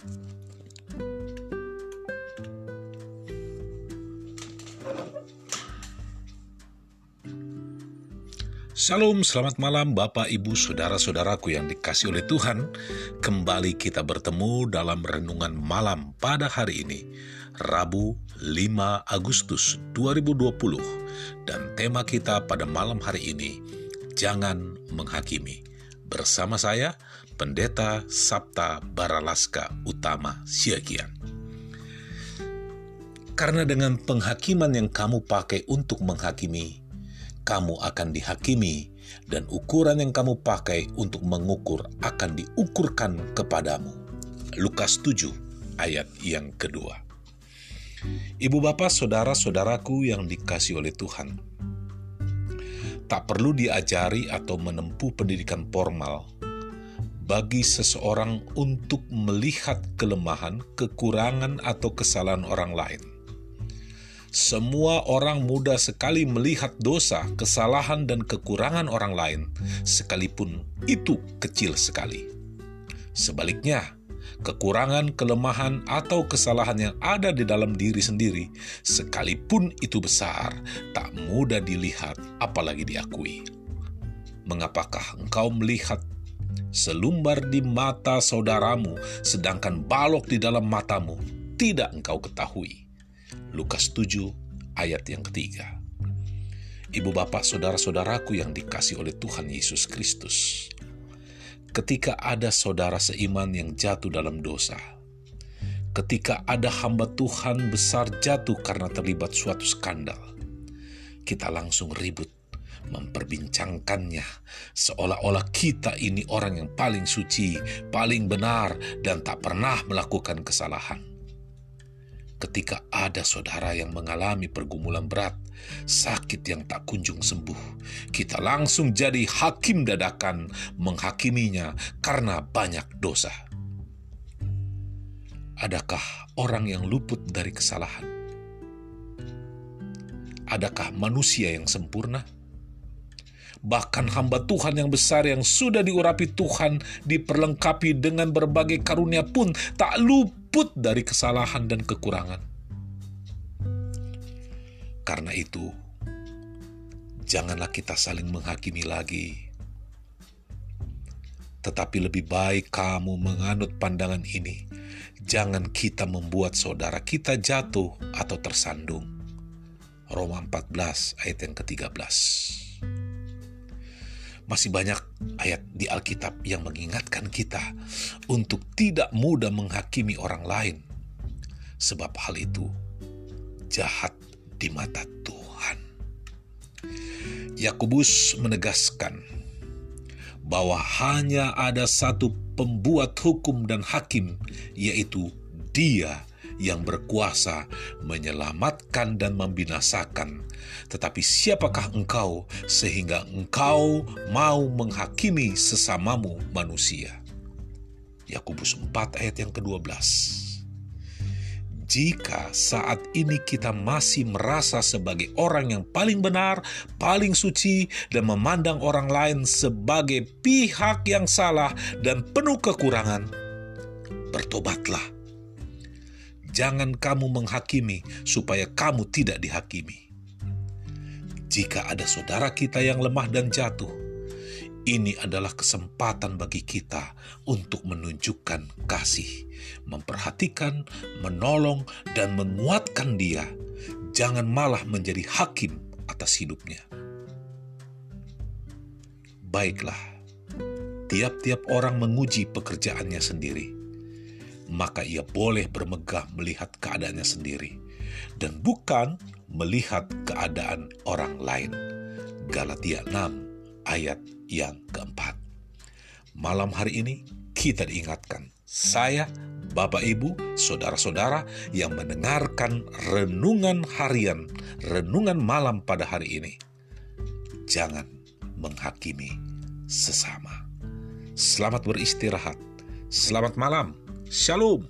Shalom, selamat malam Bapak, Ibu, Saudara-saudaraku yang dikasih oleh Tuhan. Kembali kita bertemu dalam renungan malam pada hari ini, Rabu 5 Agustus 2020. Dan tema kita pada malam hari ini, Jangan Menghakimi. Bersama saya, Pendeta Sabta Baralaska Utama Siagian. Karena dengan penghakiman yang kamu pakai untuk menghakimi, kamu akan dihakimi, dan ukuran yang kamu pakai untuk mengukur akan diukurkan kepadamu. Lukas 7 ayat yang kedua. Ibu bapak saudara-saudaraku yang dikasih oleh Tuhan, tak perlu diajari atau menempuh pendidikan formal bagi seseorang untuk melihat kelemahan, kekurangan, atau kesalahan orang lain semua orang mudah sekali melihat dosa, kesalahan, dan kekurangan orang lain, sekalipun itu kecil sekali. Sebaliknya, kekurangan, kelemahan, atau kesalahan yang ada di dalam diri sendiri, sekalipun itu besar, tak mudah dilihat, apalagi diakui. Mengapakah engkau melihat selumbar di mata saudaramu, sedangkan balok di dalam matamu tidak engkau ketahui? Lukas 7 ayat yang ketiga. Ibu bapak saudara-saudaraku yang dikasih oleh Tuhan Yesus Kristus. Ketika ada saudara seiman yang jatuh dalam dosa, ketika ada hamba Tuhan besar jatuh karena terlibat suatu skandal, kita langsung ribut memperbincangkannya seolah-olah kita ini orang yang paling suci, paling benar, dan tak pernah melakukan kesalahan ketika ada saudara yang mengalami pergumulan berat, sakit yang tak kunjung sembuh, kita langsung jadi hakim dadakan menghakiminya karena banyak dosa. Adakah orang yang luput dari kesalahan? Adakah manusia yang sempurna? Bahkan hamba Tuhan yang besar yang sudah diurapi Tuhan, diperlengkapi dengan berbagai karunia pun tak luput dari kesalahan dan kekurangan. Karena itu, janganlah kita saling menghakimi lagi. Tetapi lebih baik kamu menganut pandangan ini. Jangan kita membuat saudara kita jatuh atau tersandung. Roma 14 ayat yang ke-13. Masih banyak ayat di Alkitab yang mengingatkan kita untuk tidak mudah menghakimi orang lain, sebab hal itu jahat di mata Tuhan. Yakobus menegaskan bahwa hanya ada satu pembuat hukum dan hakim, yaitu Dia yang berkuasa menyelamatkan dan membinasakan. Tetapi siapakah engkau sehingga engkau mau menghakimi sesamamu manusia? Yakobus 4 ayat yang ke-12 jika saat ini kita masih merasa sebagai orang yang paling benar, paling suci, dan memandang orang lain sebagai pihak yang salah dan penuh kekurangan, bertobatlah Jangan kamu menghakimi supaya kamu tidak dihakimi. Jika ada saudara kita yang lemah dan jatuh, ini adalah kesempatan bagi kita untuk menunjukkan kasih, memperhatikan, menolong, dan menguatkan dia. Jangan malah menjadi hakim atas hidupnya. Baiklah, tiap-tiap orang menguji pekerjaannya sendiri maka ia boleh bermegah melihat keadaannya sendiri dan bukan melihat keadaan orang lain. Galatia 6 ayat yang keempat. Malam hari ini kita diingatkan, saya, Bapak Ibu, saudara-saudara yang mendengarkan renungan harian, renungan malam pada hari ini. Jangan menghakimi sesama. Selamat beristirahat. Selamat malam. Shalom.